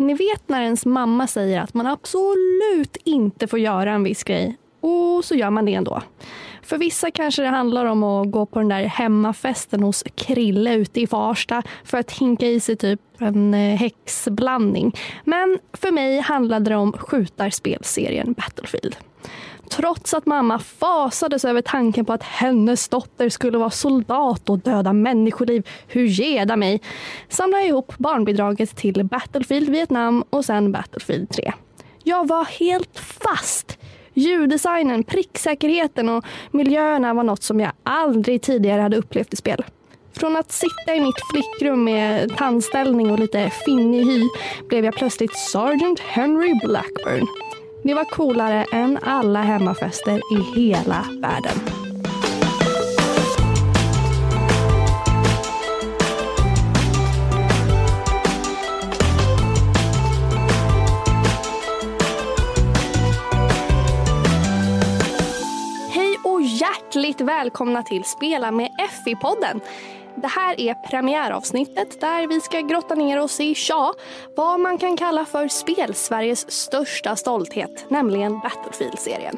ni vet när ens mamma säger att man absolut inte får göra en viss grej och så gör man det ändå. För vissa kanske det handlar om att gå på den där hemmafesten hos Krille ute i Farsta för att hinka i sig typ en eh, häxblandning. Men för mig handlade det om skjutarspelserien Battlefield. Trots att mamma fasades över tanken på att hennes dotter skulle vara soldat och döda människoliv, hur geda mig, samlade jag ihop barnbidraget till Battlefield Vietnam och sen Battlefield 3. Jag var helt fast Ljuddesignen, pricksäkerheten och miljöerna var något som jag aldrig tidigare hade upplevt i spel. Från att sitta i mitt flickrum med tandställning och lite finnig hy blev jag plötsligt Sergeant Henry Blackburn. Det var coolare än alla hemmafester i hela världen. Hej och hjärtligt välkomna till Spela med FI-podden. Det här är premiäravsnittet där vi ska grotta ner oss i, ja, vad man kan kalla för spel-Sveriges största stolthet, nämligen Battlefield-serien.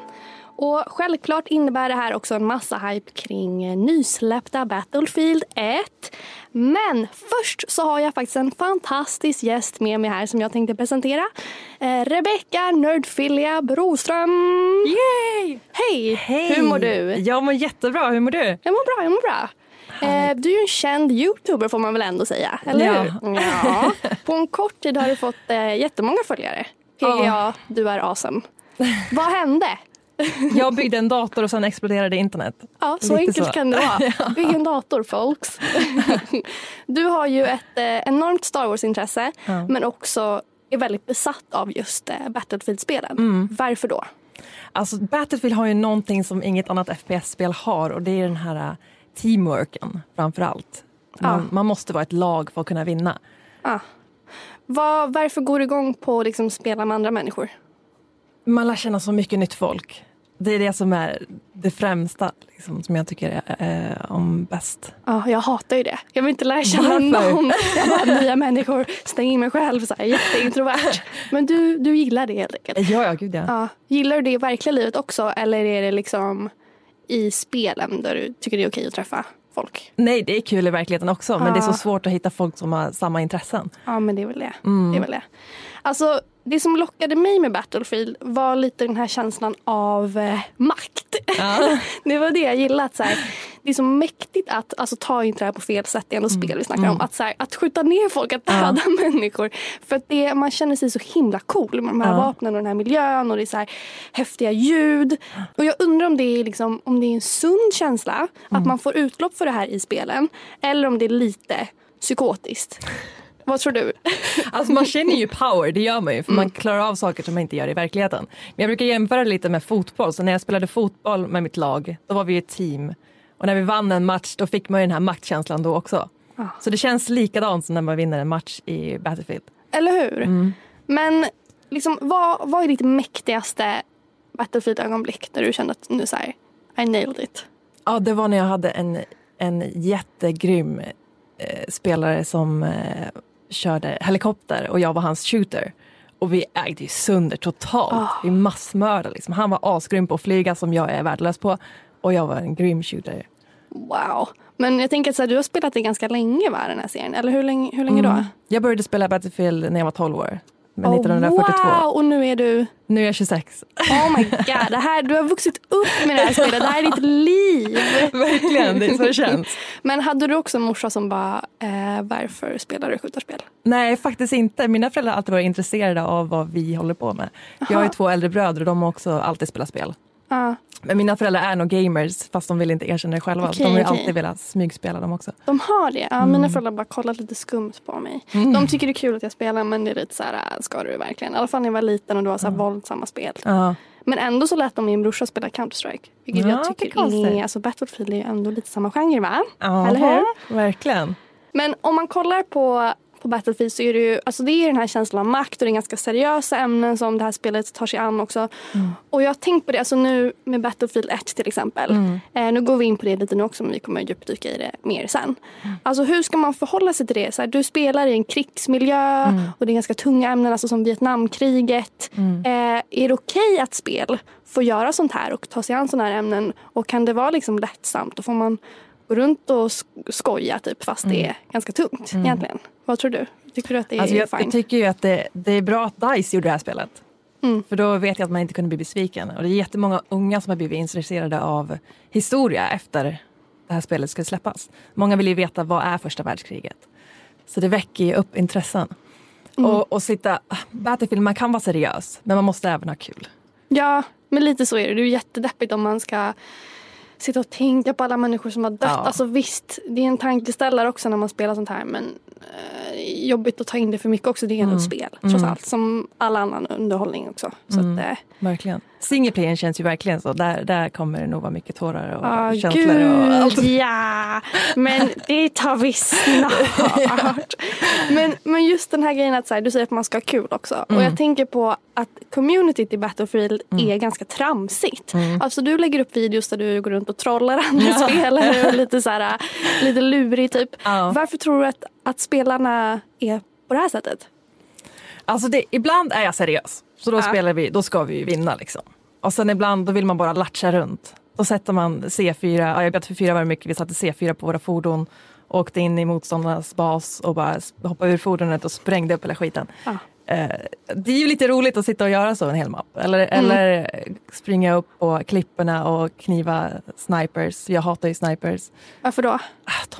Och självklart innebär det här också en massa hype kring nysläppta Battlefield 1. Men först så har jag faktiskt en fantastisk gäst med mig här som jag tänkte presentera. Eh, Rebecka Nerdfilia Broström. Yay! Hej! Hej! Hur mår du? Jag mår jättebra. Hur mår du? Jag mår bra, jag mår bra. Eh, du är ju en känd youtuber får man väl ändå säga, eller ja. hur? Ja. På en kort tid har du fått eh, jättemånga följare. PGA, Ja. du är awesome. Vad hände? Jag byggde en dator och sen exploderade internet. Ja, så Lite enkelt så. kan det vara. Bygg en dator folks. Du har ju ett eh, enormt Star Wars-intresse Ja. men också är väldigt besatt av just eh, Battlefield-spelen. Mm. Varför då? Alltså Battlefield har ju någonting som inget annat FPS-spel har och det är den här äh, teamworken framför allt. Man, Ja. man måste vara ett lag för att kunna vinna. Ah. Vad, varför går du igång på att liksom spela med andra människor? Man lär känna så mycket nytt folk. Det är det som är det främsta liksom, som jag tycker är, eh, om bäst. Ja, jag hatar ju det. Jag vill inte lära känna någon. Jag bara, nya människor, stäng in mig själv, så här, jätteintrovert. Men du, du gillar det helt enkelt. Ja, ja, gud ja. Ja. Gillar du det i verkliga livet också eller är det liksom i spelen där du tycker det är okej att träffa folk? Nej, det är kul i verkligheten också men det är så svårt att hitta folk som har samma intressen. Ja, men det är väl det. Mm. det, är väl det. Alltså, det som lockade mig med Battlefield var lite den här känslan av eh, makt. Ja. Det var det jag gillade. Att, så här, det är så mäktigt att, alltså ta inte det här på fel sätt, det är ändå spel vi snackar om. Att, så här, att skjuta ner folk, att döda människor. För att det, man känner sig så himla cool med de här Ja. vapnen och den här miljön och det är så här häftiga ljud. Och jag undrar om det är, liksom, om det är en sund känsla, att man får utlopp för det här i spelen. Eller om det är lite psykotiskt. Vad tror du? Alltså man känner ju power, det gör man ju för Mm. man klarar av saker som man inte gör i verkligheten. Men jag brukar jämföra lite med fotboll, så när jag spelade fotboll med mitt lag, då var vi ett team. Och när vi vann en match, då fick man ju den här maktkänslan då också. Ah. Så det känns likadant som när man vinner en match i Battlefield. Eller hur? Mm. Men liksom, vad, vad är ditt mäktigaste Battlefield-ögonblick där du kände att nu så här, I nailed it? Ja, det var när jag hade en, en jättegrym eh, spelare som eh, körde helikopter och jag var hans shooter. Och vi ägde ju sönder totalt. Ah. Vi massmördade liksom. Han var asgrym på att flyga som jag är värdelös på. Och jag var en grym shooter. Wow. Men jag tänker att så här, du har spelat det ganska länge va, den här serien? Eller hur länge, hur länge då? Mm. Jag började spela Battlefield när jag var 12 år. Men Oh, 1942. wow! Och nu är du, Nu är jag 26. oh my god, det här, du har vuxit upp med det här spelet. Det här är ditt liv. Verkligen, det är så det känns. Men hade du också en morsa som bara, eh, varför spelar du skjutarspel? Nej, faktiskt inte. Mina föräldrar har alltid varit intresserade av vad vi håller på med. Jag har ju Aha. två äldre bröder och de har också alltid spelat spel. Ja, Men mina föräldrar är nog gamers fast de vill inte erkänna det själva. Okej, de har ju okej. alltid velat smygspela dem också. de har det. Ja, Mm. Mina föräldrar har bara kollat lite skumt på mig. De tycker det är kul att jag spelar men det är lite så här, äh, ska du verkligen? I alla fall när jag var liten och det var så här våldsamma spel. Ja. Men ändå så lät de min brorsa spela Counter-Strike. Vilket Ja, jag tycker är, alltså Battlefield är ju ändå lite samma genre va? Aha, Eller hur? Verkligen. Men om man kollar på på Battlefield så är det ju alltså det är den här känslan av makt och det är ganska seriösa ämnen som det här spelet tar sig an också. Mm. Och jag har tänkt på det, alltså nu med Battlefield 1 till exempel. Mm. Eh, nu går vi in på det lite nu också men vi kommer djupdyka i det mer sen. Mm. Alltså hur ska man förhålla sig till det? Så här, du spelar i en krigsmiljö Mm. och det är ganska tunga ämnen alltså som Vietnamkriget. Mm. Eh, är det okej att spel får göra sånt här och ta sig an sådana här ämnen? Och kan det vara liksom lättsamt? Och får man gå runt och sk- skoja typ fast det är ganska tungt egentligen? Vad tror du? Tycker du att det är Mm. Alltså jag, fine? jag tycker ju att det, det är bra att DICE gjorde det här spelet. Mm. För då vet jag att man inte kunde bli besviken. Och det är jättemånga unga som har blivit intresserade av historia efter det här spelet skulle släppas. Många vill ju veta vad är första världskriget. Så det väcker ju upp intressen. Mm. Och, och sitta, Battlefield, man kan vara seriös men man måste även ha kul. Ja, men lite så är det. Det är jättedeppigt om man ska sitta och tänka på alla människor som har dött. Ja. Alltså visst, det är en tankeställare också när man spelar sånt här men eh, jobbigt att ta in det för mycket också. Det är ändå ett spel trots Mm. allt. Som all annan underhållning också. Så Mm. att, eh, Verkligen. Singleplayern känns ju verkligen så. Där, där kommer det nog vara mycket tårar och ah, känslor. Och allt. gud ja! Men det tar vi snart. men, men just den här grejen att så här, du säger att man ska ha kul också. Mm. Och jag tänker på att communityt i Battlefield är ganska tramsigt. Alltså du lägger upp videos där du går runt och trollar andra Ja. spelare och lite så här, lite lurig typ. Ja. Varför tror du att, att spelarna är på det här sättet? Alltså det, ibland är jag seriös. Så då Ja. spelar vi, då ska vi ju vinna liksom. Och sen ibland då vill man bara latcha runt. Då sätter man C4, ja, i Battlefield 4 var det mycket, vi satte C4 på våra fordon. Åkte in i motståndarnas bas och bara hoppade ur fordonet och sprängde upp hela skiten. Ja. Eh, det är ju lite roligt att sitta och göra så en hel mapp. Eller, Mm. eller springa upp på klipporna och kniva snipers. Jag hatar ju snipers. Varför då? Ah, de,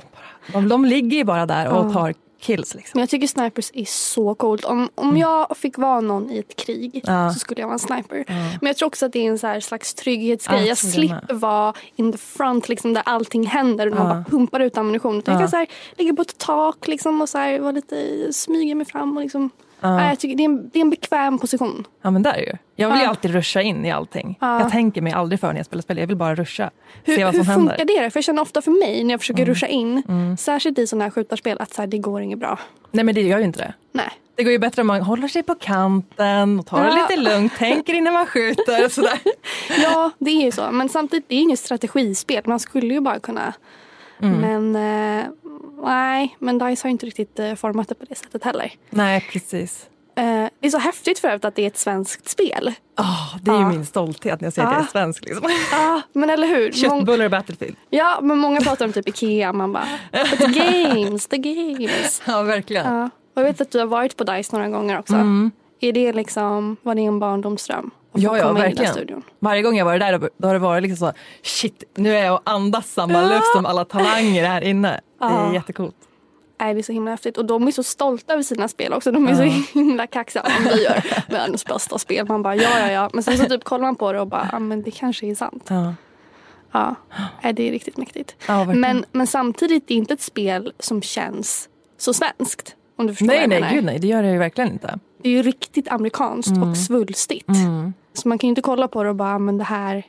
de, de ligger ju bara där och tar kills. Liksom. Men jag tycker snipers är så coolt. Om, om jag fick vara någon i ett krig Ja. så skulle jag vara en sniper. Ja. Men jag tror också att det är en så slags trygghetsgrej. Ja, jag slipper vara in the front liksom, där allting händer och man bara pumpar ut ammunition. Utan Ja. Jag kan så här, ligga på ett tak liksom, och så här, vara lite, smyga mig fram. Och liksom. Ja. Jag tycker det, är en, det är en bekväm position. Ja men där är ju. Jag vill ju alltid ruscha in i allting. Ja. Jag tänker mig aldrig för när jag spelar spel. Jag vill bara ruscha. Hur, se vad hur som funkar händer. det? För jag känner ofta för mig när jag försöker ruscha in, Mm. särskilt i sådana här skjutarspel, att så här, det går inget bra. Nej men det gör ju inte det. Nej. Det går ju bättre om man håller sig på kanten och tar det Ja. lite lugnt, tänker innan man skjuter och sådär. Ja, det är ju så. Men samtidigt, det är inget strategispel. Man skulle ju bara kunna... Mm. Men eh, nej, men DICE har inte riktigt eh, format det på det sättet heller. Nej precis. Eh, det är så häftigt för övrigt att det är ett svenskt spel. Oh, det är ju min stolthet när jag säger att jag Ja. är svensk. Liksom. Ah, men eller hur? Köttbullar och Battlefield. ja, men många pratar om typ Ikea. Man bara, but the games, the games. Ja verkligen. Ja. Och jag vet att du har varit på DICE några gånger också. Mm. Är det liksom, var det en barndomsdröm? Ja, ja, verkligen. studion? Varje gång jag varit där då, har det varit liksom så, shit nu är jag och andas samma luft som alla talanger här inne. Det är Ja. jättecoolt. Nej, det är så himla häftigt. Och de är så stolta över sina spel också. De är så himla kaxiga. Om vi gör världens bästa spel. Man bara ja, ja, ja. Men sen så typ kollar man på det och bara, ja men det kanske är sant. Ja, Ja, det är riktigt mäktigt. ja. Men, men samtidigt, det är inte ett spel som känns så svenskt. Om du förstår vad nej jag nej menar. gud nej, det gör det ju verkligen inte. Det är ju riktigt amerikanskt och svulstigt. Mm. Så man kan ju inte kolla på det och bara, men det här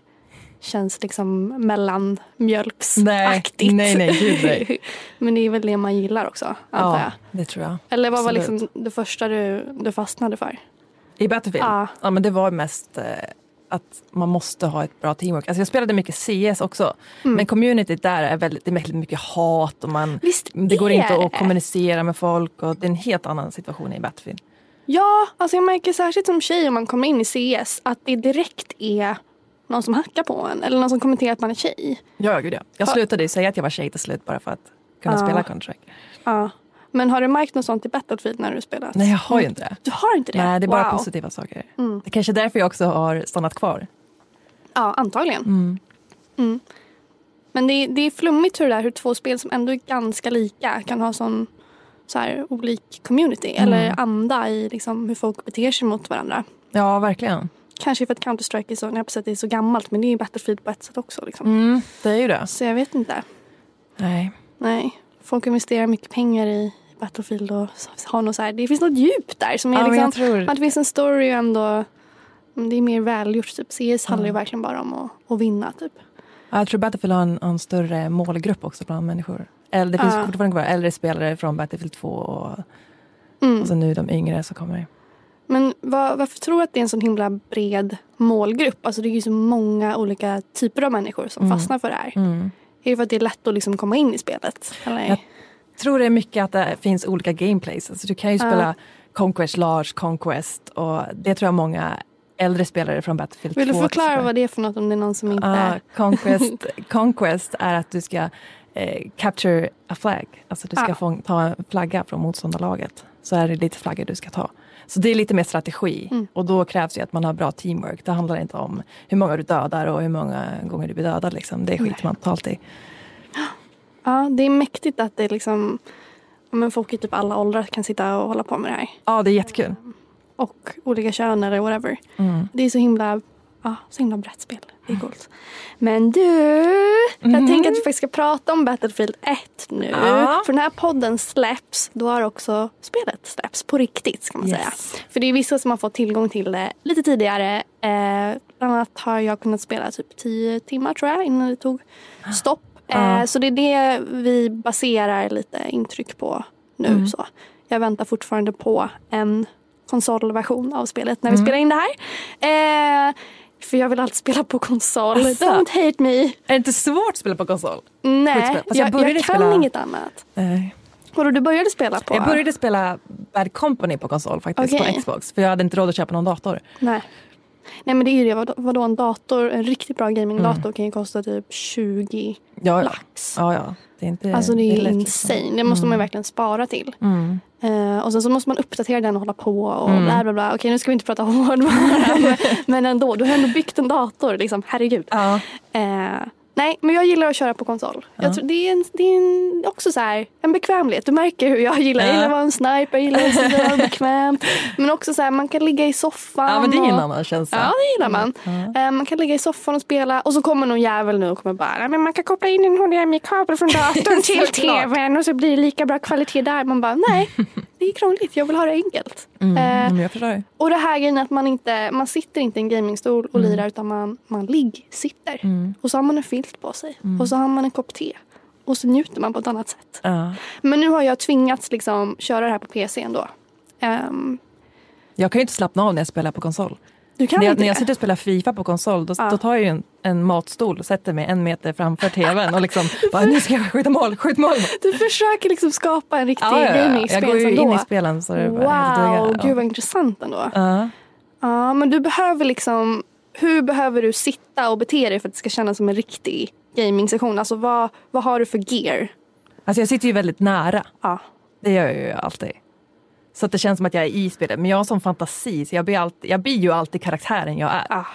känns liksom mellanmjölksaktigt. Nej, nej, nej, gud, nej. men det är väl det man gillar också, antar jag. Ja, det tror jag. Eller vad var Absolut. liksom det första du, du fastnade för? I Battlefield? Ja. Ja. men det var mest eh, att man måste ha ett bra teamwork. Alltså jag spelade mycket CS också. Mm. Men communityt där är väldigt, det är väldigt mycket hat och man, Visst det går inte att kommunicera med folk och det är en helt annan situation i Battlefield. Ja, alltså jag märker särskilt som tjej om man kommer in i CS att det direkt är någon som hackar på en eller någon som kommenterar att man är tjej. Ja, gud ja. Jag slutade ju säga att jag var tjej till slut bara för att kunna Ja. spela Counter-Strike. Ja. Men har du märkt något sånt i Battlefield när du spelat? Nej, jag har ju inte det. Du har inte det? Nej, det är bara wow. positiva saker. Mm. Det är kanske är därför jag också har stannat kvar. Ja, antagligen. Mm. Mm. Men det är, det är flummigt hur det där hur två spel som ändå är ganska lika kan ha sån så här, olik community Mm. eller anda i liksom, hur folk beter sig mot varandra. Ja, verkligen. Kanske för att Counter-Strike är så, jag på det är så gammalt men det är ju Battlefield på ett sätt också. Liksom. Mm, det är ju det. Så jag vet inte. Nej. Nej, folk investerar mycket pengar i Battlefield och har något så här, det finns något djup där som är Ja, liksom, tror... att det finns en story och ändå men det är mer välgjort. Typ. CS handlar ju verkligen bara om att, att vinna. Typ. Ja, Jag tror Battlefield har en, en större målgrupp också bland människor. Eller, det finns Ja. fortfarande kvar äldre spelare från Battlefield 2 och Mm. Och så nu de yngre så kommer. Men var, varför tror du att det är en sån himla bred målgrupp? Alltså det är ju så många olika typer av människor som Mm. fastnar för det här. Mm. Är det för att det är lätt att liksom komma in i spelet? Eller? Jag tror det är mycket att det finns olika gameplays. Alltså du kan ju spela Conquest, Large Conquest och det tror jag många äldre spelare från Battlefield 2 Vill du förklara vad det är för något om det är någon som inte... Ja, conquest, conquest är att du ska eh, capture a flag. Alltså du ska Ah. få ta en flagga från motståndarlaget. Så är det lite flaggor du ska ta. Så det är lite mer strategi Mm. och då krävs ju att man har bra teamwork. Det handlar inte om hur många du dödar och hur många gånger du blir dödad. Liksom. Det skiter man totalt i. Ja, det är mäktigt att det liksom... Men folk i typ alla åldrar kan sitta och hålla på med det här. Ja, det är jättekul. Och olika kön eller whatever. Mm. Det är så himla, ja, så himla brett spel. Det är coolt. Men du, jag Mhm. tänker att vi faktiskt ska prata om Battlefield 1 nu. Ja. För när podden släpps, då har också spelet släppts på riktigt ska man Yes. säga. För det är vissa som har fått tillgång till det lite tidigare. Eh, bland annat har jag kunnat spela typ 10 timmar tror jag innan det tog stopp. Ja. Eh, så det är det vi baserar lite intryck på nu. Mm. Så. Jag väntar fortfarande på en konsolversion av spelet när vi Mm. spelar in det här. Eh, för jag vill alltid spela på konsol. Asså. Don't hate me. Är det inte svårt att spela på konsol? Nej, jag jag, jag, kan spela- inget annat. Nej. Vadå, du började spela på? Jag började spela Bad Company på konsol faktiskt, Okej. på Xbox. För jag hade inte råd att köpa någon dator. Nej. Nej men det är ju det. Vadå, en dator, en riktigt bra gamingdator Mm. kan ju kosta typ 20 Ja, ja. lax. ja, ja. Det är inte Alltså det är ju billigt, insane. liksom. Det måste man Mm. verkligen spara till. Mm. Eh, och sen så måste man uppdatera den och hålla på och Mm. bla bla bla. Okej nu ska vi inte prata hårdvara men- men ändå. Du har ändå byggt en dator liksom. Herregud. Ja. Eh, nej men jag gillar att köra på konsol. Ja. Jag tror, det är, en, det är en, också så här, en bekvämlighet. Du märker hur jag gillar. Jag Ja. gillar att vara en sniper, jag gillar att där bekvämt. Men också så här, man kan ligga i soffan. ja, men det en och, annan känsla. Ja det gillar man. Ja. Eh, man kan ligga i soffan och spela och så kommer någon jävel nu och kommer bara "Nej, men man kan koppla in en HDMI-kabel från datorn till tvn och så blir det lika bra kvalitet där. Man bara nej, det är krångligt. Jag vill ha det enkelt. Mm. Eh, jag förstår. och det här grejen att man inte, man sitter inte i en gamingstol och Mm. lirar utan man, man ligg-sitter. Mm. Och så har man en filt på sig Mm. och så har man en kopp te. Och så njuter man på ett annat sätt. Ja. Men nu har jag tvingats liksom köra det här på PC ändå. Ehm, Jag kan ju inte slappna av när jag spelar på konsol. Du kan När jag, när jag sitter och spelar Fifa på konsol då, Ja. då tar jag ju en, en matstol och sätter mig en meter framför tvn och liksom bara, nu ska jag skjuta mål, skjut mål. Du försöker liksom skapa en riktig Ja, ja, ja. Jag gaming-experience går ju in ändå. i spelen så det är bara Wow, dugga. gud vad intressant ändå. Ja. Ja, men du behöver liksom, hur behöver du sitta och bete dig för att det ska kännas som en riktig gaming-session? Alltså vad, vad har du för gear? Alltså jag sitter ju väldigt nära. Ja. Det gör jag ju alltid. Så att det känns som att jag är i spelet. Men jag har sån fantasi så jag blir, alltid, jag blir ju alltid karaktären jag är. Ah.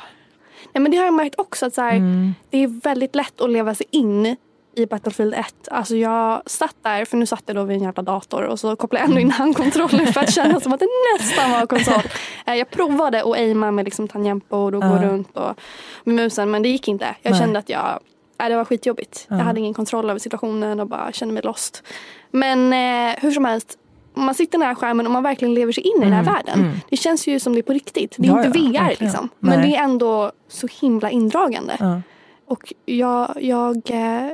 Nej, men det har jag märkt också att så här, Mm. det är väldigt lätt att leva sig in i Battlefield 1. Alltså jag satt där, för nu satt jag då vid en jävla dator och så kopplade jag ändå in handkontrollen för att känna som att det nästan var konsol. Eh, Jag provade att aima med liksom tangentbord och gå Ja. runt och med musen men det gick inte. Jag Nej. kände att jag, nej, det var skitjobbigt. Ja. Jag hade ingen kontroll över situationen och bara kände mig lost. Men eh, hur som helst, man sitter nära skärmen och man verkligen lever sig in i den här Mm, världen. mm. Det känns ju som det är på riktigt. Det är Ja, inte ja, VR verkligen. liksom. Men det är ändå så himla indragande. Ja. Och jag, jag eh,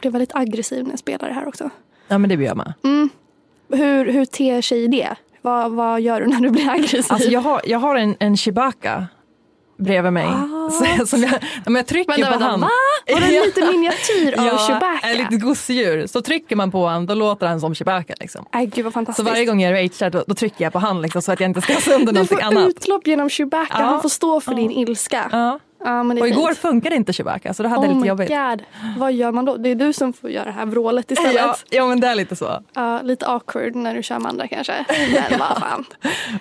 blev väldigt aggressiv när jag spelade det här också. ja men det blir jag med. Mm. Hur, hur ter sig det? Vad, vad gör du när du blir aggressiv? Alltså jag har, jag har en, en Chewbacca bredvid mig. Ah. Så, som jag, men jag trycker Vänta, på vänta, han. va? Var det en liten miniatyr av ja, Chewbacca? ett litet gosedjur. Så trycker man på han då låter han som Chewbacca. Liksom. Nej, gud vad Så fantastiskt. varje gång jag ragear då, då trycker jag på han liksom, så att jag inte ska sönder du någonting får annat. utlopp genom Chewbacca. Ja. Han får stå för Ja. din ilska. Ja. Ja, men det är Och igår fint. funkade inte Chewbacca så då hade Oh lite jobbigt. god. Vad gör man då? Det är du som får göra det här vrålet istället. Ja, ja men det är lite så. Ja, lite awkward när du kör med andra kanske. Men vad fan.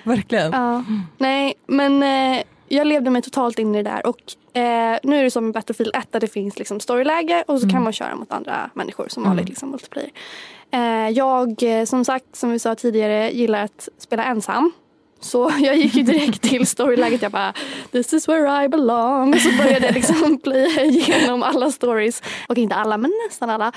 Verkligen. Ja. Nej, men eh, jag levde mig totalt in i det där. Och eh, nu är det som i Battlefield 1 där det finns liksom storyläge och så Mm. kan man köra mot andra människor som Mm. vanligt liksom multiplayer. Eh, jag, eh, som sagt, som vi sa tidigare, gillar att spela ensam. Så jag gick ju direkt till storyläget. Jag bara, this is where I belong. Och så började jag liksom playa igenom alla stories. Och inte alla, men nästan alla.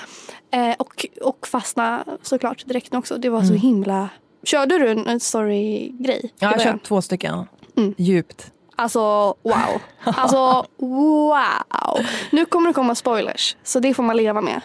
Eh, och, och fastna såklart direkt också. Det var så Mm. himla... Körde du en, story-grej? Ja, jag har kört två stycken. Mm. Djupt. Alltså wow. Alltså wow. Nu kommer det komma spoilers så det får man leva med.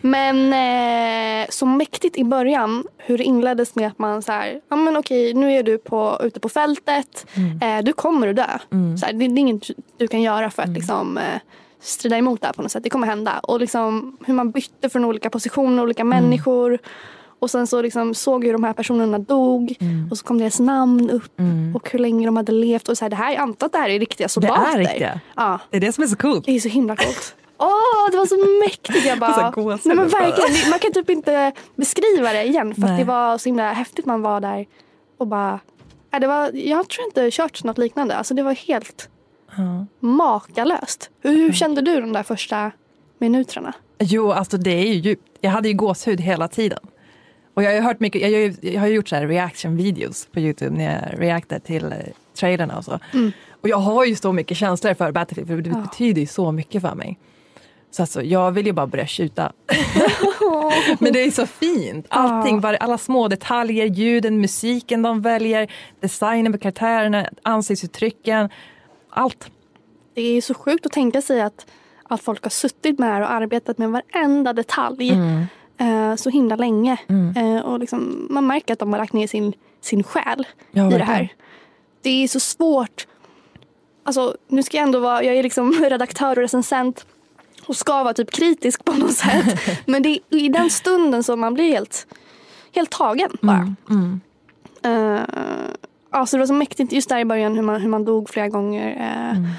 Men eh, så mäktigt i början hur det inleddes med att man så här, ja men okej nu är du på, ute på fältet, eh, du kommer att dö. Så här, det, det är inget du kan göra för att liksom eh, strida emot det här på något sätt. Det kommer hända. Och liksom hur man bytte från olika positioner, olika människor. Och sen så liksom såg hur de här personerna dog och så kom deras namn upp och hur länge de hade levt. Och så här, det här, jag antar att det här är riktiga soldater. riktiga. Ja, Det är det som är så coolt. det är så himla coolt. Åh, det var så mäktigt. Jag bara, nej men verkligen, det- man kan typ inte beskriva det igen för det var så himla häftigt. Man var där och bara, det var, jag tror inte kört något liknande. Alltså det var helt Ja. makalöst. Hur, hur kände du de där första minuterna? Jo, alltså det är ju djupt. Jag hade ju gåshud hela tiden. Och jag har hört mycket, jag, ju- jag har gjort så här reaction videos på Youtube när jag reactar till eh, trailerna och så. Och jag har ju så mycket känslor för Battlefield för det Mm. Ja. betyder ju så mycket för mig. Så alltså, jag vill ju bara börja skjuta. Men det är så fint. Allting, var, alla små detaljer, ljuden, musiken de väljer, designen på karaktärerna, ansiktsuttrycken. Allt. Det är så sjukt att tänka sig att, att folk har suttit med och arbetat med varenda detalj eh, så himla länge. Eh, och liksom, man märker att de har lagt ner sin, sin själ Ja, i det här. Det är så svårt. Alltså, nu ska jag ändå vara, jag är liksom redaktör och recensent och ska vara typ kritisk på något sätt. Men det är i den stunden som man blir helt, helt tagen bara. Mm. Uh, alltså det var så mäktigt just där i början hur man, hur man dog flera gånger. eh, Mm.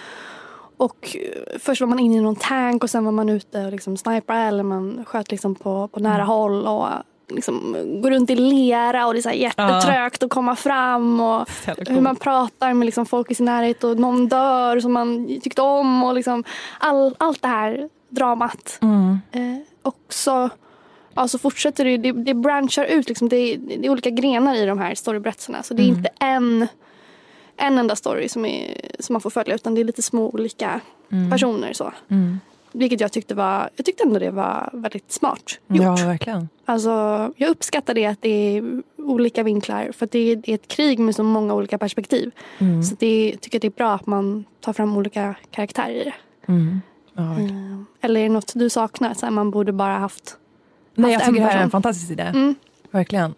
Och eh, först var man inne i någon tank och sen var man ute och liksom snipra eller man sköt liksom på, på Mm. nära håll och liksom går runt i lera och det är så här jättetrögt att komma fram och hur man pratar med liksom folk i sin närhet och någon dör som man tyckte om och liksom all, allt det här dramat. Mm. Eh, och så, ja, så fortsätter det, det, det branchar ut. Liksom, det, det är olika grenar i de här storyberättelserna. Så det är Mm. inte en, en enda story som, är, som man får följa utan det är lite små olika personer. Så. Mm. Vilket jag tyckte var, jag tyckte ändå det var väldigt smart gjort. Ja, verkligen. Alltså, jag uppskattar det att det är olika vinklar för att det är, det är ett krig med så många olika perspektiv. Mm. Så det, jag tycker det är bra att man tar fram olika karaktärer i det. Mm. Ja. Eh, Eller är det något du saknar? Så här, man borde bara haft Nej, jag haft tycker det här är en fantastisk idé. Mm. Verkligen.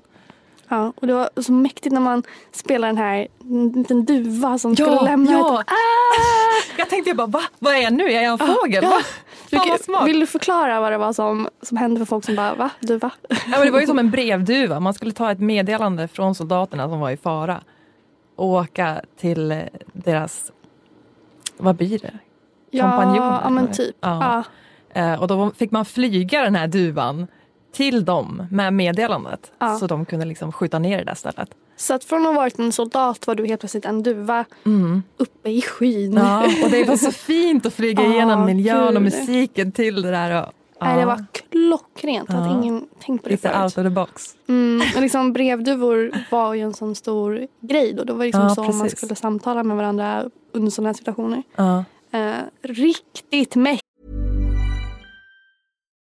Ja, och det var så mäktigt när man spelar den här en liten duva som skulle lämna ja. ett... Ah! Jag tänkte bara, va? Vad är jag nu? Är jag en fågel? ja. Va? Du, Fan vad vill du förklara vad det var som, som hände för folk som bara, va? Duva? Ja, men det var ju som en brevduva. Man skulle ta ett meddelande från soldaterna som var i fara och åka till eh, deras, vad blir det? Kompanjoner, Ja, ja men typ. Ja. Ja. Eh, och då fick man flyga den här duvan till dem med meddelandet. Ja. Så de kunde liksom skjuta ner det där stället. Så att från att ha varit en soldat var du helt plötsligt en duva uppe i skyn. Ja, och det var så fint att flyga igenom miljön och musiken till det där. Och, Nej, det var klockrent. Ja. hade ingen tänkt på det lite förut. out of the box. Mm, men liksom brevduvor var ju en sån stor grej då. Det var liksom Ja, så man precis. skulle samtala med varandra under sådana här situationer. Ja. Eh, riktigt mäktigt.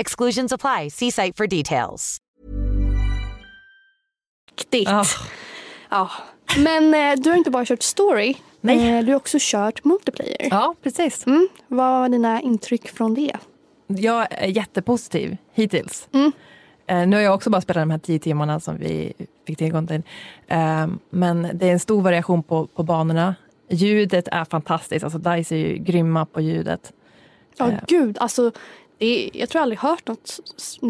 Exclusions apply. See site for details. Ja. Ja. Men eh, du har inte bara kört story. Nej. Eh, du har också kört multiplayer. ja, precis. Mm. Vad var dina intryck från det? Jag är jättepositiv hittills. Mm. Eh, nu har jag också bara spelat de här tio timmarna som vi fick tillgång till. Men det är en stor variation på, på banorna. Ljudet är fantastiskt. Alltså DICE är ju grymma på ljudet. Ja, Eh. gud. Alltså, det är, jag tror jag aldrig hört något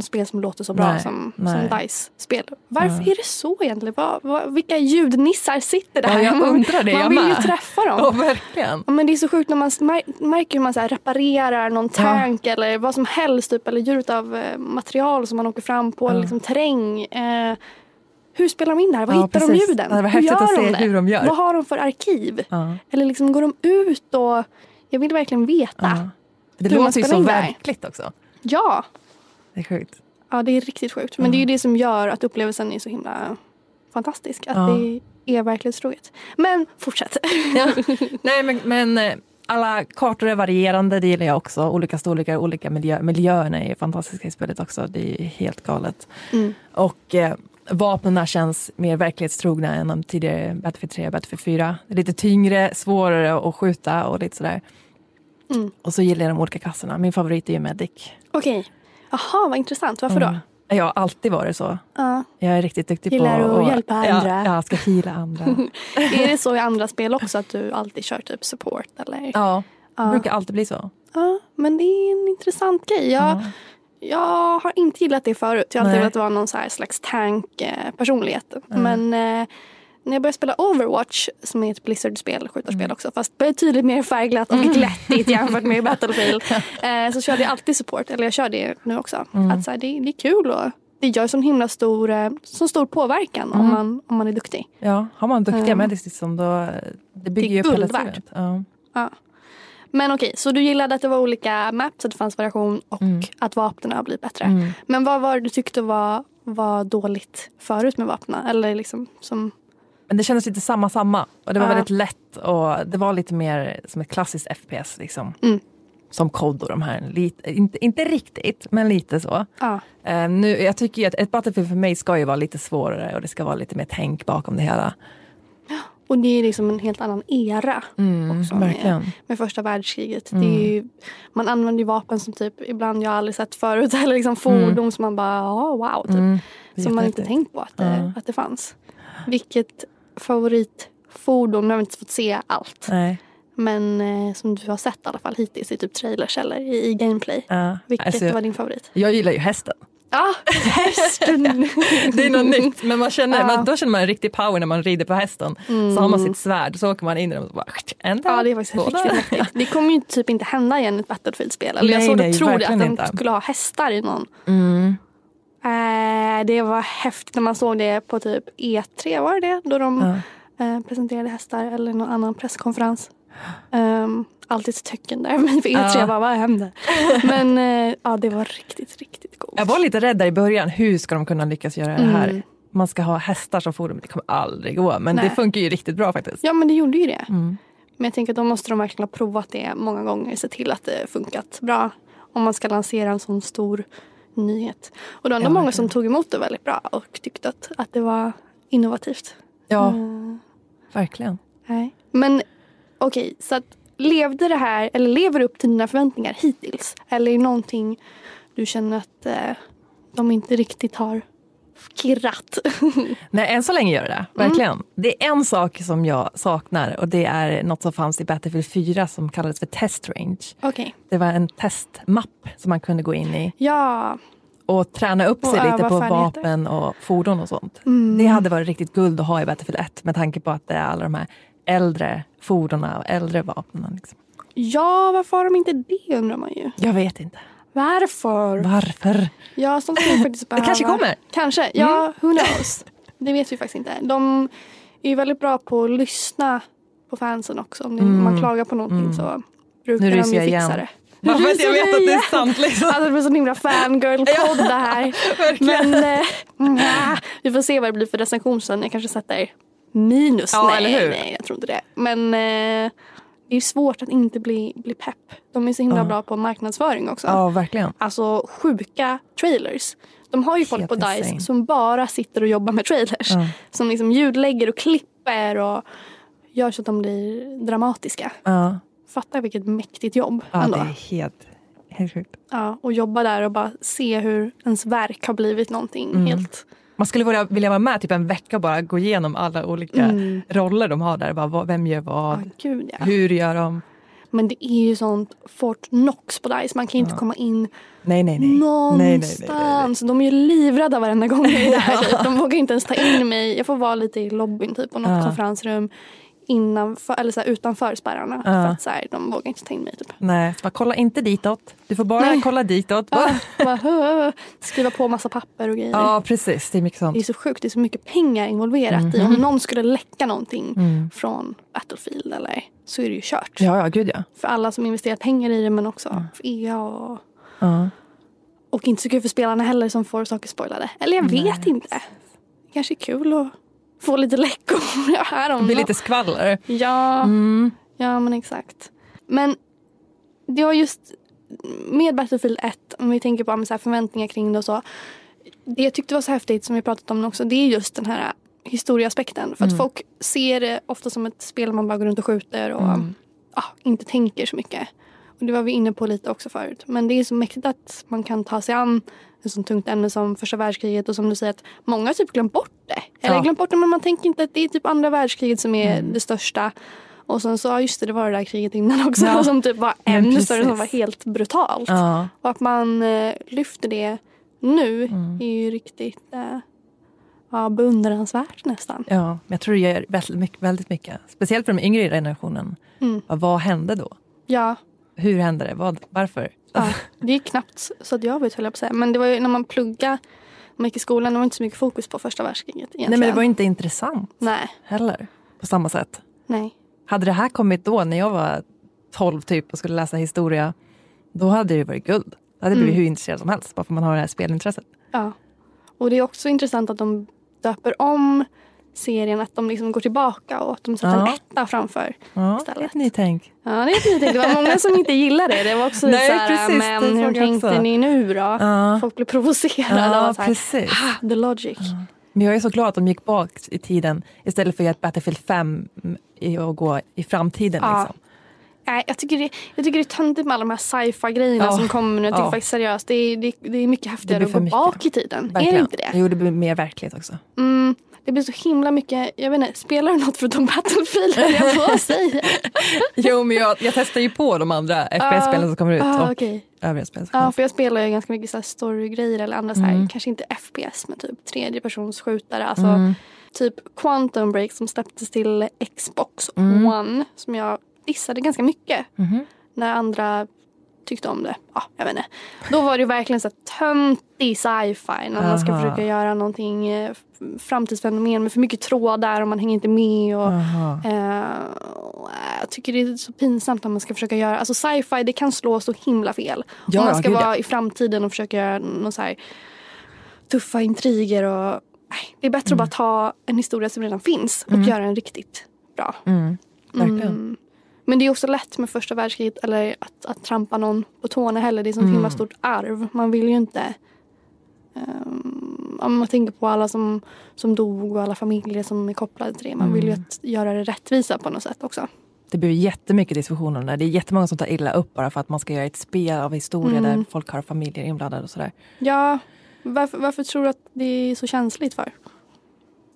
spel som låter så bra Nej, som, nej. som DICE-spel. Varför Ja. är det så egentligen? Vad, vad, vilka ljudnissar sitter där? Ja, jag man, undrar det, man jag vill ju med. träffa dem. Ja, verkligen. Ja, men det är så sjukt när man mär- märker hur man så reparerar någon tank eller vad som helst. Typ, eller djur av eh, material som man åker fram på. Ja. liksom terräng. Eh, hur spelar de in det här? Var Ja, hittar de precis. ljuden? Ja, det var hur gör att de se det? hur de gör. Vad har de för arkiv? Ja. Eller liksom går de ut och jag vill verkligen veta. Det Hur man låter ju så verkligt också. Ja, Det är sjukt. ja, det är riktigt sjukt. Men det är ju det som gör att upplevelsen är så himla fantastisk. Att Ja. det är verklighetstroget. Men fortsätt. Ja. Nej men, men eh, alla kartor är varierande, det gillar jag också. Olika storlekar, olika miljö, miljöerna är fantastiska i spelet också. Det är helt galet. Mm. Och eh, vapnen känns mer verklighetstrogna än de tidigare Battlefield 3 och Battlefield 4. Det är lite tyngre, svårare att skjuta och lite sådär. Mm. Och så gillar jag de olika klasserna. Min favorit är ju Medic. Okej. Jaha, vad intressant. Varför då? Mm. Jag har alltid varit så. Ja. Jag är riktigt duktig Gillar på att hjälpa andra. Ja, jag ska heala andra. Är det så i andra spel också att du alltid kör typ support? Eller? ja, det Ja. brukar alltid bli så. Ja, men det är en intressant grej. Jag, Ja. jag har inte gillat det förut. Jag har alltid velat vara någon så här slags tank-personlighet. Men eh, när jag började spela Overwatch, som är ett Blizzard-spel, skjutarspel Mm. också, fast betydligt mer färgglatt och glättigt jämfört med Battlefield, eh, så körde jag alltid support. Eller jag kör det nu också. Mm. Att så här, det, det är kul och det gör sån himla stor, eh, så stor påverkan om, Mm. man, om man är duktig. Ja, har man duktiga Ja. medics liksom, då det bygger Det ju värt. spelet. Ja. Ja. Men okej, så du gillade att det var olika maps, att det fanns variation och Mm. att vapnen har blivit bättre. Mm. Men vad var det du tyckte var, var dåligt förut med vapnen? Eller liksom som... Men det kändes lite samma samma. Och det var Ja. väldigt lätt och det var lite mer som ett klassiskt FPS. Liksom. Mm. Som COD och de här. Lite, inte, inte riktigt, men lite så. Ja. Eh, nu, jag tycker ju att ett Battlefield för mig ska ju vara lite svårare och det ska vara lite mer tänk bakom det hela. Och det är liksom en helt annan era Mm, också med, med första världskriget. Mm. Ju, man använder ju vapen som typ ibland jag aldrig sett förut. Eller liksom fordon som man bara, ja wow. Typ. Mm, som man inte tänkt på att det, Ja. att det fanns. Vilket favoritfordon, nu har vi inte fått se allt. Nej. Men eh, som du har sett i alla fall hittills i typ trailers eller i, i gameplay. Ja. Vilket Alltså, var din favorit? jag gillar ju hästen. Ja, hästen! Det är något nytt, men man känner, Ja. man, då känner man en riktig power när man rider på hästen. Så har man sitt svärd, så åker man in i den och bara... Där, Ja, det är faktiskt riktigt där. mäktigt. Det kommer ju typ inte hända igen i ett Battlefield-spel. Eller jag såg nej, trodde att de inte. skulle ha hästar i någon. Mm. Eh, det var häftigt när man såg det på typ E3, var det? Då de Ja. eh, presenterade hästar eller någon annan presskonferens. Um, alltid ett tecken där men för E3 Ja. jag bara, vad hände? Men eh, ja, det var riktigt, riktigt coolt. Jag var lite rädd där i början, hur ska de kunna lyckas göra det här? Mm. Man ska ha hästar som fordon, det kommer aldrig gå. Men Nej. det funkar ju riktigt bra faktiskt. Ja, men det gjorde ju det. Mm. Men jag tänker att då måste de verkligen ha provat det många gånger. Se till att det funkat bra. Om man ska lansera en sån stor nyhet. Och det var ändå Ja, många som tog emot det väldigt bra och tyckte att, att det var innovativt. Ja, Mm, verkligen. nej. Men okej, så att levde det här, eller lever det upp till dina förväntningar hittills? Eller är det någonting du känner att eh, de inte riktigt har kirrat? Nej, än så länge gör det Mm. det. Verkligen. Det är en sak som jag saknar och det är något som fanns i Battlefield 4 som kallades för Test Range. okej. Det var en testmapp som man kunde gå in i Ja. och träna upp Och sig lite på vapen och fordon och sånt. Mm. Det hade varit riktigt guld att ha i Battlefield 1 med tanke på att det är alla de här äldre fordonen och äldre vapnen. Liksom. ja, varför har de inte det undrar man ju. Jag vet inte. Varför? Varför? Ja, sånt vi faktiskt Det behöva. kanske kommer. Kanske, ja, who knows. Det vet vi faktiskt inte. De är ju väldigt bra på att lyssna på fansen också. Om det, Mm. man klagar på någonting Mm. så brukar Nu de ju fixa igen. det. Bara för att jag vet att det är sant liksom. Alltså det blir sån himla fangirl-podd det här. Men nja, vi får se vad det blir för recension sen. Jag kanske sätter minus. Ja, nej, nej, jag tror inte det. Men eh, det är svårt att inte bli, bli pepp. De är så himla Ja. bra på marknadsföring också. Ja, verkligen. Alltså sjuka trailers. De har ju folk Helt på DICE insane. som bara sitter och jobbar med trailers. Ja. Som liksom ljudlägger och klipper och gör så att de blir dramatiska. Ja, Fatta vilket mäktigt jobb ja ändå. det är helt, helt sjukt. Ja, och jobba där och bara se hur ens verk har blivit någonting Mm. helt... Man skulle vilja, vilja vara med typ en vecka och bara gå igenom alla olika Mm. roller de har där. Bara, vem gör vad? Ja, gud ja. Hur gör de? Men det är ju sånt Fort Knox på DICE. Man kan ju inte Ja. komma in Nej, nej, nej. någonstans. Nej, nej, nej. De är ju livrädda varenda gång jag är där. De vågar inte ens ta in mig. Jag får vara lite i lobbyn typ, på något Ja. konferensrum. Innanför, eller så här, utanför spärrarna. Ja. För att så här, de vågar inte ta in mig. Typ. Nej, bara, kolla inte ditåt. Du får bara Nej. kolla ditåt. Ja, bara, skriva på massa papper och grejer. Ja, precis. Det är mycket Det är sånt. så sjukt, det är så mycket pengar involverat i. Om någon skulle läcka någonting Mm. från Battlefield eller så är det ju kört. Ja, ja, gud ja. För alla som investerat pengar i det men också för EA och, ja. och inte så kul för spelarna heller som får saker spoilade. Eller jag vet inte. Kanske är kul att få lite läckor. Det blir lite skvaller. Ja, Mm. ja men exakt. Men det var just med Battlefield 1, om vi tänker på så här förväntningar kring det och så. Det jag tyckte var så häftigt som vi pratat om också, det är just den här historieaspekten. För att folk ser det ofta som ett spel man bara går runt och skjuter och ja, inte tänker så mycket. Det var vi inne på lite också förut. Men det är så mäktigt att man kan ta sig an ett sånt tungt ämne som första världskriget och som du säger att många har typ glömt bort det. Eller Ja. glömt bort det men man tänker inte att det är typ andra världskriget som är det största. Och sen så, ja just det, det var det där kriget innan också Ja. som typ var ännu större, som var helt brutalt. Ja. Och att man eh, lyfter det nu Mm. är ju riktigt eh, ja, beundransvärt nästan. ja, men jag tror det gör väldigt mycket, väldigt mycket. Speciellt för den yngre generationen. Mm. Vad hände då? Ja, Hur hände det? Vad, varför? ja, det är knappt så att jag vet höll jag på att säga. Men det var ju när man pluggade, man gick i skolan, det var inte så mycket fokus på första världskriget egentligen. Nej, men det var inte intressant Nej, heller. På samma sätt. nej. Hade det här kommit då när jag var 12 typ och skulle läsa historia, då hade det varit guld. Då hade jag blivit Mm. hur intresserad som helst, bara för att man har det här spelintresset. Ja. Och det är också intressant att de döper om serien, att de liksom går tillbaka och att de sätter en Ja. etta framför. Ja, Istället. ett nytänk. Ja, det, är ett nytänk. det var många som inte gillade det. Det var också Nej, så här, precis, men hur tänkte också. ni nu då? Ja. Folk blev provocerade Ja, så här, precis. ah, the logic. Men jag är så glad att de gick bak i tiden istället för att Battlefield 5 i att gå i framtiden. Ja. Liksom. Nej, jag, tycker det, jag tycker det är töntigt med alla de här sci-fi grejerna Ja. som kommer nu. Jag tycker Ja. faktiskt seriöst, det är, det, det är mycket häftigare att gå mycket. bak i tiden. Är Verkligen. det inte det? Jo, det blir mer verklighet också. Mm, det blir så himla mycket, jag vet inte, spelar du något förutom Battlefield jag på säga? Jo, men jag, jag testar ju på de andra FPS-spelen som kommer ut Ah, och övriga spel Ja, för jag spelar ju ganska mycket så här storygrejer eller andra så Mm. här, kanske inte FPS men typ tredjepersonsskjutare. Alltså Mm. typ Quantum Break som släpptes till Xbox Mm. One som jag dissade ganska mycket Mhm. när andra tyckte om det. Ja, jag vet inte. Då var det verkligen så töntig sci-fi när man ska försöka göra någonting eh, framtidsfenomen med för mycket trådar och man hänger inte med. Och, eh, och, jag tycker det är så pinsamt när man ska försöka göra, alltså sci-fi det kan slå så himla fel. Ja, Om man ska vara i framtiden och försöka göra någon så här tuffa intriger och nej, det är bättre att bara ta en historia som redan finns och göra den riktigt bra. Mm. Verkligen. Mm. Men det är också lätt med första världskriget eller att, att trampa någon på tårna heller. Det är så Mm. himla stort arv. Man vill ju inte um, om man tänker på alla som, som dog och alla familjer som är kopplade till det. Man vill ju Mm. att göra det rättvisa på något sätt också. Det blir jättemycket diskussioner om det. Det är jättemånga som tar illa upp bara för att man ska göra ett spel av historia Mm. där folk har familjer inblandade och sådär. Ja, varför, varför tror du att det är så känsligt för?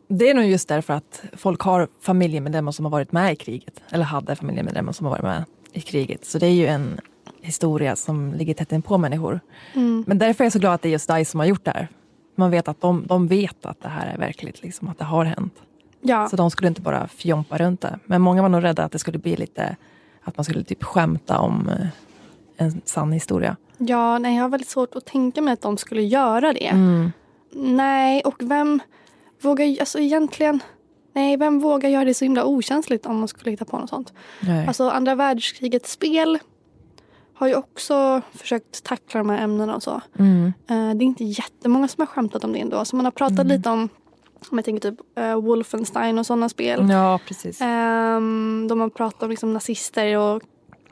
Det är nog just därför att folk har familjemedlemmar som har varit med i kriget. Eller hade familjemedlemmar som har varit med i kriget. Så det är ju en historia som ligger tätt in på människor. Mm. Men därför är jag så glad att det är just DICE som har gjort det här. Man vet att de, de vet att det här är verkligt, liksom, att det har hänt. Ja, Så de skulle inte bara fjompa runt det. Men många var nog rädda att det skulle bli lite, att man skulle typ skämta om eh, en sann historia. ja nej, jag har väldigt svårt att tänka mig att de skulle göra det. Mm. Nej, och vem vågar, alltså egentligen, nej, vem vågar göra det så himla okänsligt om man skulle hitta på något sånt? Nej. Alltså andra världskrigets spel har ju också försökt tackla de här ämnena och så. Mm. Eh, det är inte jättemånga som har skämtat om det ändå. Så man har pratat Mm. lite om, om jag tänker typ uh, Wolfenstein och sådana spel. Ja, precis. Ehm, de har pratat om liksom nazister och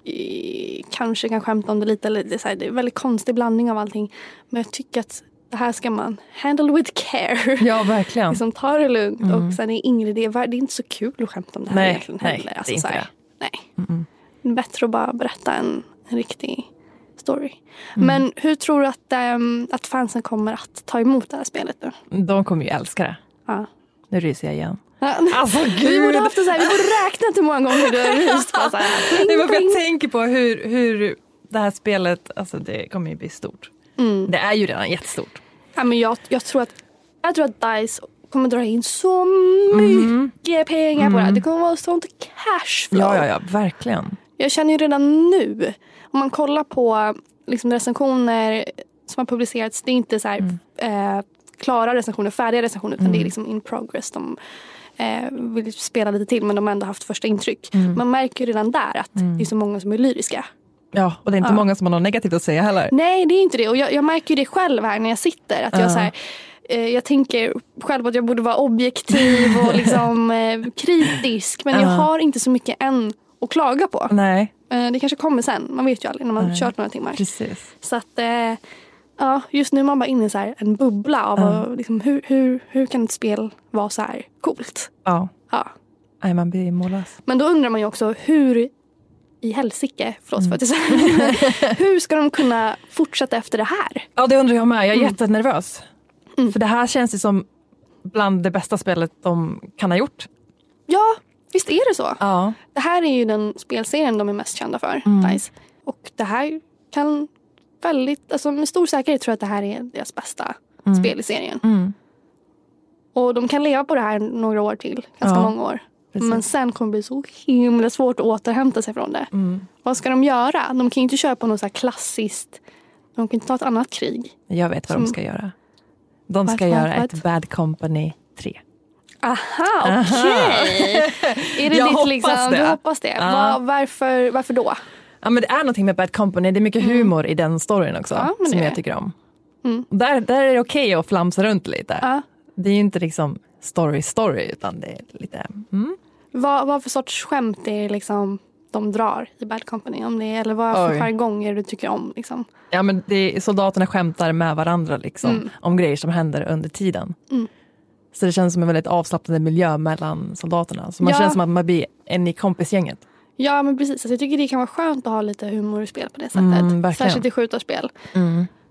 eh, kanske kan skämta om det lite. Eller det, är så här, det är en väldigt konstig blandning av allting. Men jag tycker att det här ska man handle with care. Ja, verkligen. liksom ta det lugnt. Mm. Och sen är Ingrid, det är, inte så kul att skämta om det här Nej, egentligen nej, heller. det är Alltså, inte här, det. nej. Mm. Det är bättre att bara berätta en, en riktig story. Mm. Men hur tror du att, ehm, att fansen kommer att ta emot det här spelet nu? De kommer ju älska det. Ja. Nu ryser jag igen. Alltså Vi borde haft det så här, vi borde räknat hur många gånger du har ryst. bara så här, pling, pling. jag tänker på hur, hur det här spelet, alltså det kommer ju bli stort. Mm. Det är ju redan jättestort. Ja, men jag, jag, tror att, jag tror att DICE kommer dra in så mycket pengar på det här. Det kommer vara sånt cashflow. Ja, ja, ja, verkligen. Jag känner ju redan nu, om man kollar på liksom recensioner som har publicerats, det är inte så här, eh, klara recensioner, färdiga recensioner utan det är liksom in progress. De eh, vill spela lite till men de har ändå haft första intryck. Man märker ju redan där att det är så många som är lyriska. Ja, och det är inte Ja. många som har något negativt att säga heller. Nej det är inte det och jag, jag märker det själv här när jag sitter. Att jag, så här, eh, jag tänker själv att jag borde vara objektiv och liksom, eh, kritisk men jag Ja. har inte så mycket än att klaga på. Nej, Eh, det kanske kommer sen, man vet ju aldrig när man Nej. kört några timmar. precis. Så att ja, just nu är man bara inne i så här en bubbla av att, liksom, hur, hur, hur kan ett spel vara så här coolt? Ja, Ja. Nej, man blir mållös. Men då undrar man ju också hur i helsike, förlåt Mm. för att jag säger hur ska de kunna fortsätta efter det här? Ja, det undrar jag med. Jag är Mm. jättenervös. Mm. För det här känns ju som bland det bästa spelet de kan ha gjort. Ja, visst är det så. Ja. Det här är ju den spelserien de är mest kända för, Mm. DICE. Och det här kan väldigt, alltså med stor säkerhet tror jag att det här är deras bästa Mm. spel i serien. Mm. Och de kan leva på det här några år till, ganska Ja, många år. Precis. Men sen kommer det bli så himla svårt att återhämta sig från det. Mm. Vad ska de göra? De kan ju inte köra på något så här klassiskt, de kan inte ta ett annat krig. Jag vet vad Som- de ska göra. De ska vad, göra ett Bad Company 3. Aha, okej. är det Jag ditt liksom, det. du hoppas det? Ja. Var, varför, varför då? Ja, men det är någonting med Bad Company. Det är mycket humor i den storyn också. Mm. Ja, som är jag tycker om. Mm. Där, där är det okej att flamsa runt lite. Ja. Det är ju inte liksom story story utan det är lite... Mm. Vad, vad för sorts skämt är liksom de drar i Bad Company? Om det, eller vad för Oj. jargonger du tycker om? Liksom? Ja, men det soldaterna skämtar med varandra liksom, Mm. om grejer som händer under tiden. Mm. Så det känns som en väldigt avslappnande miljö mellan soldaterna. Så man Ja. känns som att man blir en i kompisgänget. Ja men precis, alltså, jag tycker det kan vara skönt att ha lite humor i spel på det sättet. Mm, verkligen. Särskilt i skjutarspel.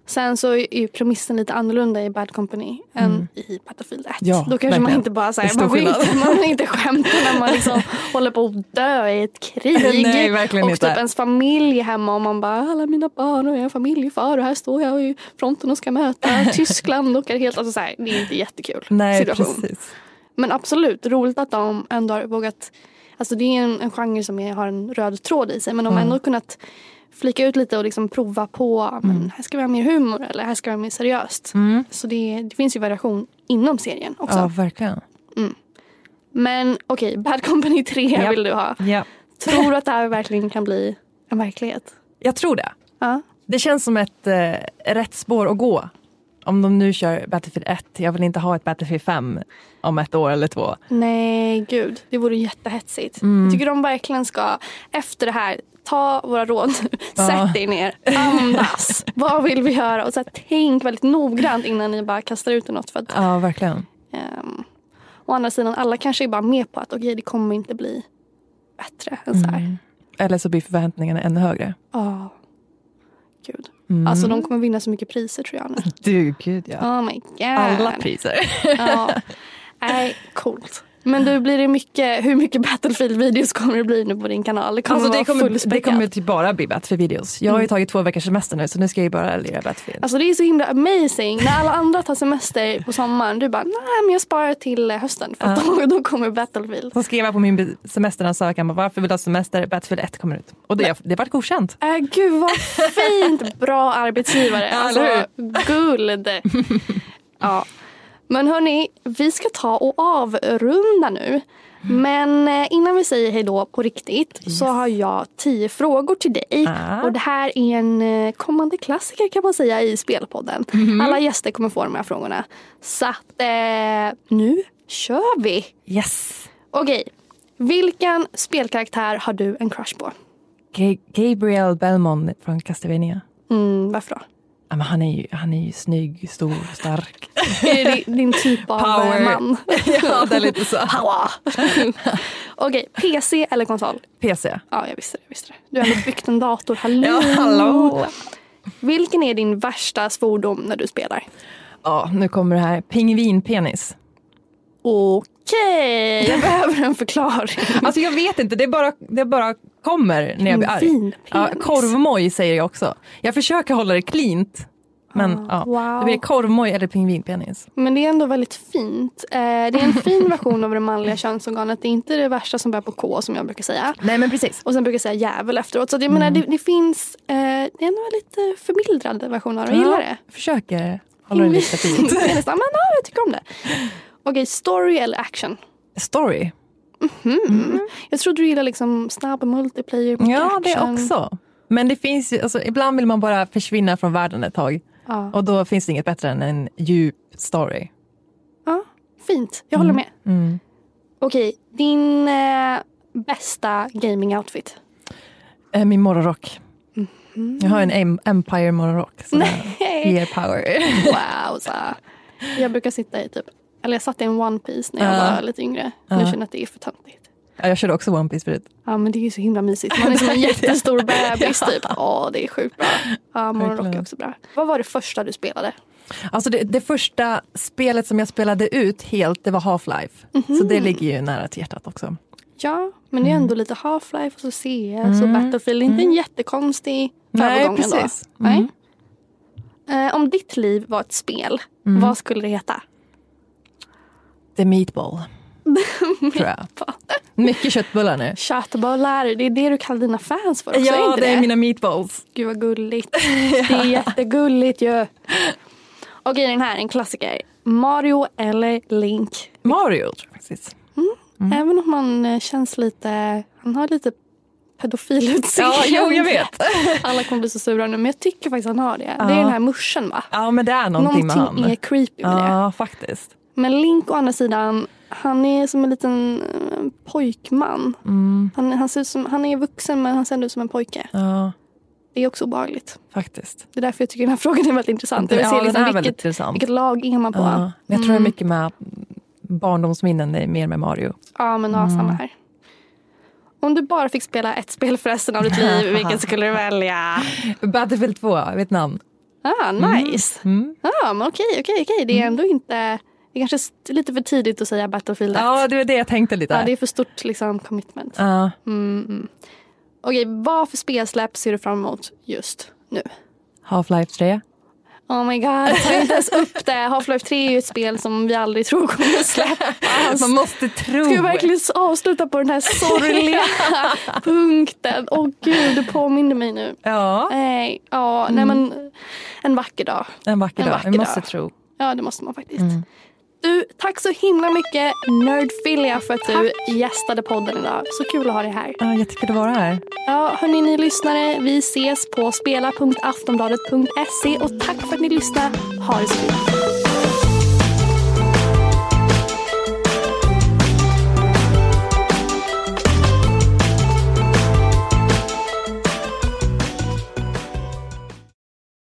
Sen så är ju premissen lite annorlunda i Bad Company än i Battlefield 1. Mm. Ja, Då kanske man verkligen. inte bara säger, man vill inte, man vill inte skämta när man liksom håller på att dö i ett krig. Nej, verkligen och inte. typ ens familj hemma och man bara, alla mina barn och jag är familjefar och här står jag i fronten och ska möta Tyskland och är helt, alltså så här, det är inte jättekul Nej, situation. precis. Men absolut, roligt att de ändå har vågat Alltså det är en, en genre som har en röd tråd i sig men de har Mm. ändå kunnat flika ut lite och liksom prova på men här ska vi ha mer humor eller här ska vi ha mer seriöst. Mm. Så det, det finns ju variation inom serien också. Ja, verkligen. Men okej, Bad Company 3 Japp. vill du ha. Ja. Tror du att det här verkligen kan bli en verklighet? Jag tror det. Ja. Det känns som ett eh, rätt spår att gå. Om de nu kör Battlefield 1, jag vill inte ha ett Battlefield 5 om ett år eller två. Nej, gud. Det vore jättehetsigt. Mm. Jag tycker de verkligen ska, efter det här, ta våra råd. Ja. Sätt dig ner, andas. Vad vill vi göra? Och så här, tänk väldigt noggrant innan ni bara kastar ut något. För att, Ja, verkligen. um, å andra sidan, alla kanske är bara med på att okej, det kommer inte bli bättre än så här. Mm. Eller så blir förväntningarna ännu högre. Ja. Gud. Mm. Alltså de kommer vinna så mycket priser tror jag nu. Du, gud ja. Oh my god. Alla priser. Ja. Nej, coolt. Men du, blir det mycket, hur mycket Battlefield-videos kommer det bli nu på din kanal? Det kommer Alltså, det, kommer, det kommer typ bara bli Battlefield-videos. Jag har ju Mm. tagit två veckors semester nu så nu ska jag ju bara lira Battlefield. Alltså det är så himla amazing. När alla andra tar semester på sommaren, du bara, nej men jag sparar till eh, hösten för att då, då kommer Battlefield. Så skrev jag på min semesteransökan bara, varför vill du ha semester? Battlefield 1 kommer ut. Och det, det vart godkänt. Äh, gud vad fint, bra arbetsgivare. Alltså, guld. Ja. Men hörni, vi ska ta och avrunda nu. Men eh, innan vi säger hej då på riktigt så har jag tio frågor till dig. Ah. Och det här är en eh, kommande klassiker kan man säga i Spelpodden. Mhm. Alla gäster kommer få de här frågorna. Så att eh, nu kör vi! Yes! Okej, vilken spelkaraktär har du en crush på? Ga- Gabriel Belmont från Castlevania. Mm, varför då? Men han, är ju, han är ju snygg, stor, stark. Är det din- din typ av Power. eh, man? ja, det är lite så. Okej, PC eller konsol? PC. Ja, jag visste det. Jag visste det. Du har ändå byggt en dator. Hallå! Ja, hallå! Vilken är din värsta svordom när du spelar? Ja, nu kommer det här. Pingvinpenis. Okej, jag behöver en förklaring. Alltså jag vet inte, det bara, det bara kommer när jag blir arg. Ja, korvmoj säger jag också. Jag försöker hålla det cleant. Men Ah, ja, wow. det blir korvmoj eller pingvinpenis. Men det är ändå väldigt fint. Eh, det är en fin version av det manliga könsorganet. Det är inte det värsta som börjar på K som jag brukar säga. Nej men precis. Och sen brukar jag säga jävel efteråt. Så att jag menar, Mm. det, det finns, eh, det är en lite förmildrad version av det. Jag gillar det. Försöker hålla det lite fint. Men ja, jag tycker om det. Okej, story eller action? Story. Jag trodde du gillade liksom snabb multiplayer, Ja det också. Men det finns ju, alltså, ibland vill man bara försvinna från världen ett tag. Ja. Och då finns det inget bättre än en djup story. ja, fint. Jag håller med. Mm. Okej, din eh, bästa gaming-outfit? Eh, Min morgonrock. Jag har en Em- Empire morgonrock. Nej. ger power. Wow, så. Jag brukar sitta i typ, eller jag satt i en one piece när jag Ja. var lite yngre. Nu Ja. känner jag att det är för töntigt. Ja, jag körde också One Piece förut. Ja men det är ju så himla mysigt. Man är som en jättestor bebis typ. Åh det är sjukt bra. Ja morgonrock är också bra. Vad var det första du spelade? Alltså det, det första spelet som jag spelade ut helt, det var Half-Life. Så det ligger ju nära till hjärtat också. Ja men det är ändå lite Half-Life och så CS och Battlefield. Det är inte en jättekonstig Nej, övergång ändå. precis. Nej. Eh, om ditt liv var ett spel, vad skulle det heta? The Meatball. tror jag. Mycket köttbullar nu. Köttbullar, det är det du kallar dina fans för också, är Ja, inte det det? är mina meatballs. Gud vad gulligt. Det är jättegulligt ju. Okej den här, en klassiker. Mario eller Link? Mario tror jag faktiskt. Även om han eh, känns lite, han har lite pedofilutseende. Ja, jo, jag vet. Alla kommer bli så sura nu men jag tycker faktiskt han har det. Det Ja. är den här muschen va? Ja, men det är någonting, med Någonting han. är creepy med det. Ja, faktiskt. Men Link å andra sidan, han är som en liten eh, pojkman. Mm. Han, han, ser som, han är vuxen men han ser ändå ut som en pojke. Ja, Det är också obehagligt. faktiskt. Det är därför jag tycker den här frågan är väldigt intressant. Vill Ja, se den liksom vilket, intressant. vilket lag är man på. Ja, Ja, men jag tror det är mycket med barndomsminnen, mer med Mario. men ja, samma här. Om du bara fick spela ett spel för resten av ditt liv, vilket skulle du välja? Battlefield 2, Vietnam. Ah, nice. Mm. Ja, men okej, okej, okej. Det är ändå inte... Det är kanske är lite för tidigt att säga Battlefield 1. Ja, det var det jag tänkte lite. Ja, det är för stort liksom, commitment. Ja. Mm, mm. Okej, vad för spelsläpp ser du fram emot just nu? Half-Life 3. Oh my god, ta inte ens upp det. Half-Life 3 är ju ett spel som vi aldrig tror kommer släppas. Man måste tro. Ska jag verkligen avsluta på den här sorgliga punkten? Åh gud, du påminner mig nu. Ja, Nej, ja, nej men en vacker dag. en vacker En dag. vacker Vi måste dag. tro. Ja, det måste man faktiskt. Du, tack så himla mycket Nerdfilia för att du gästade podden idag. Så kul att ha dig här. Ja, jättekul att vara här. Ja, hörni ni lyssnare, vi ses på spela.aftonbladet.se och tack för att ni lyssnade. Ha det så fint.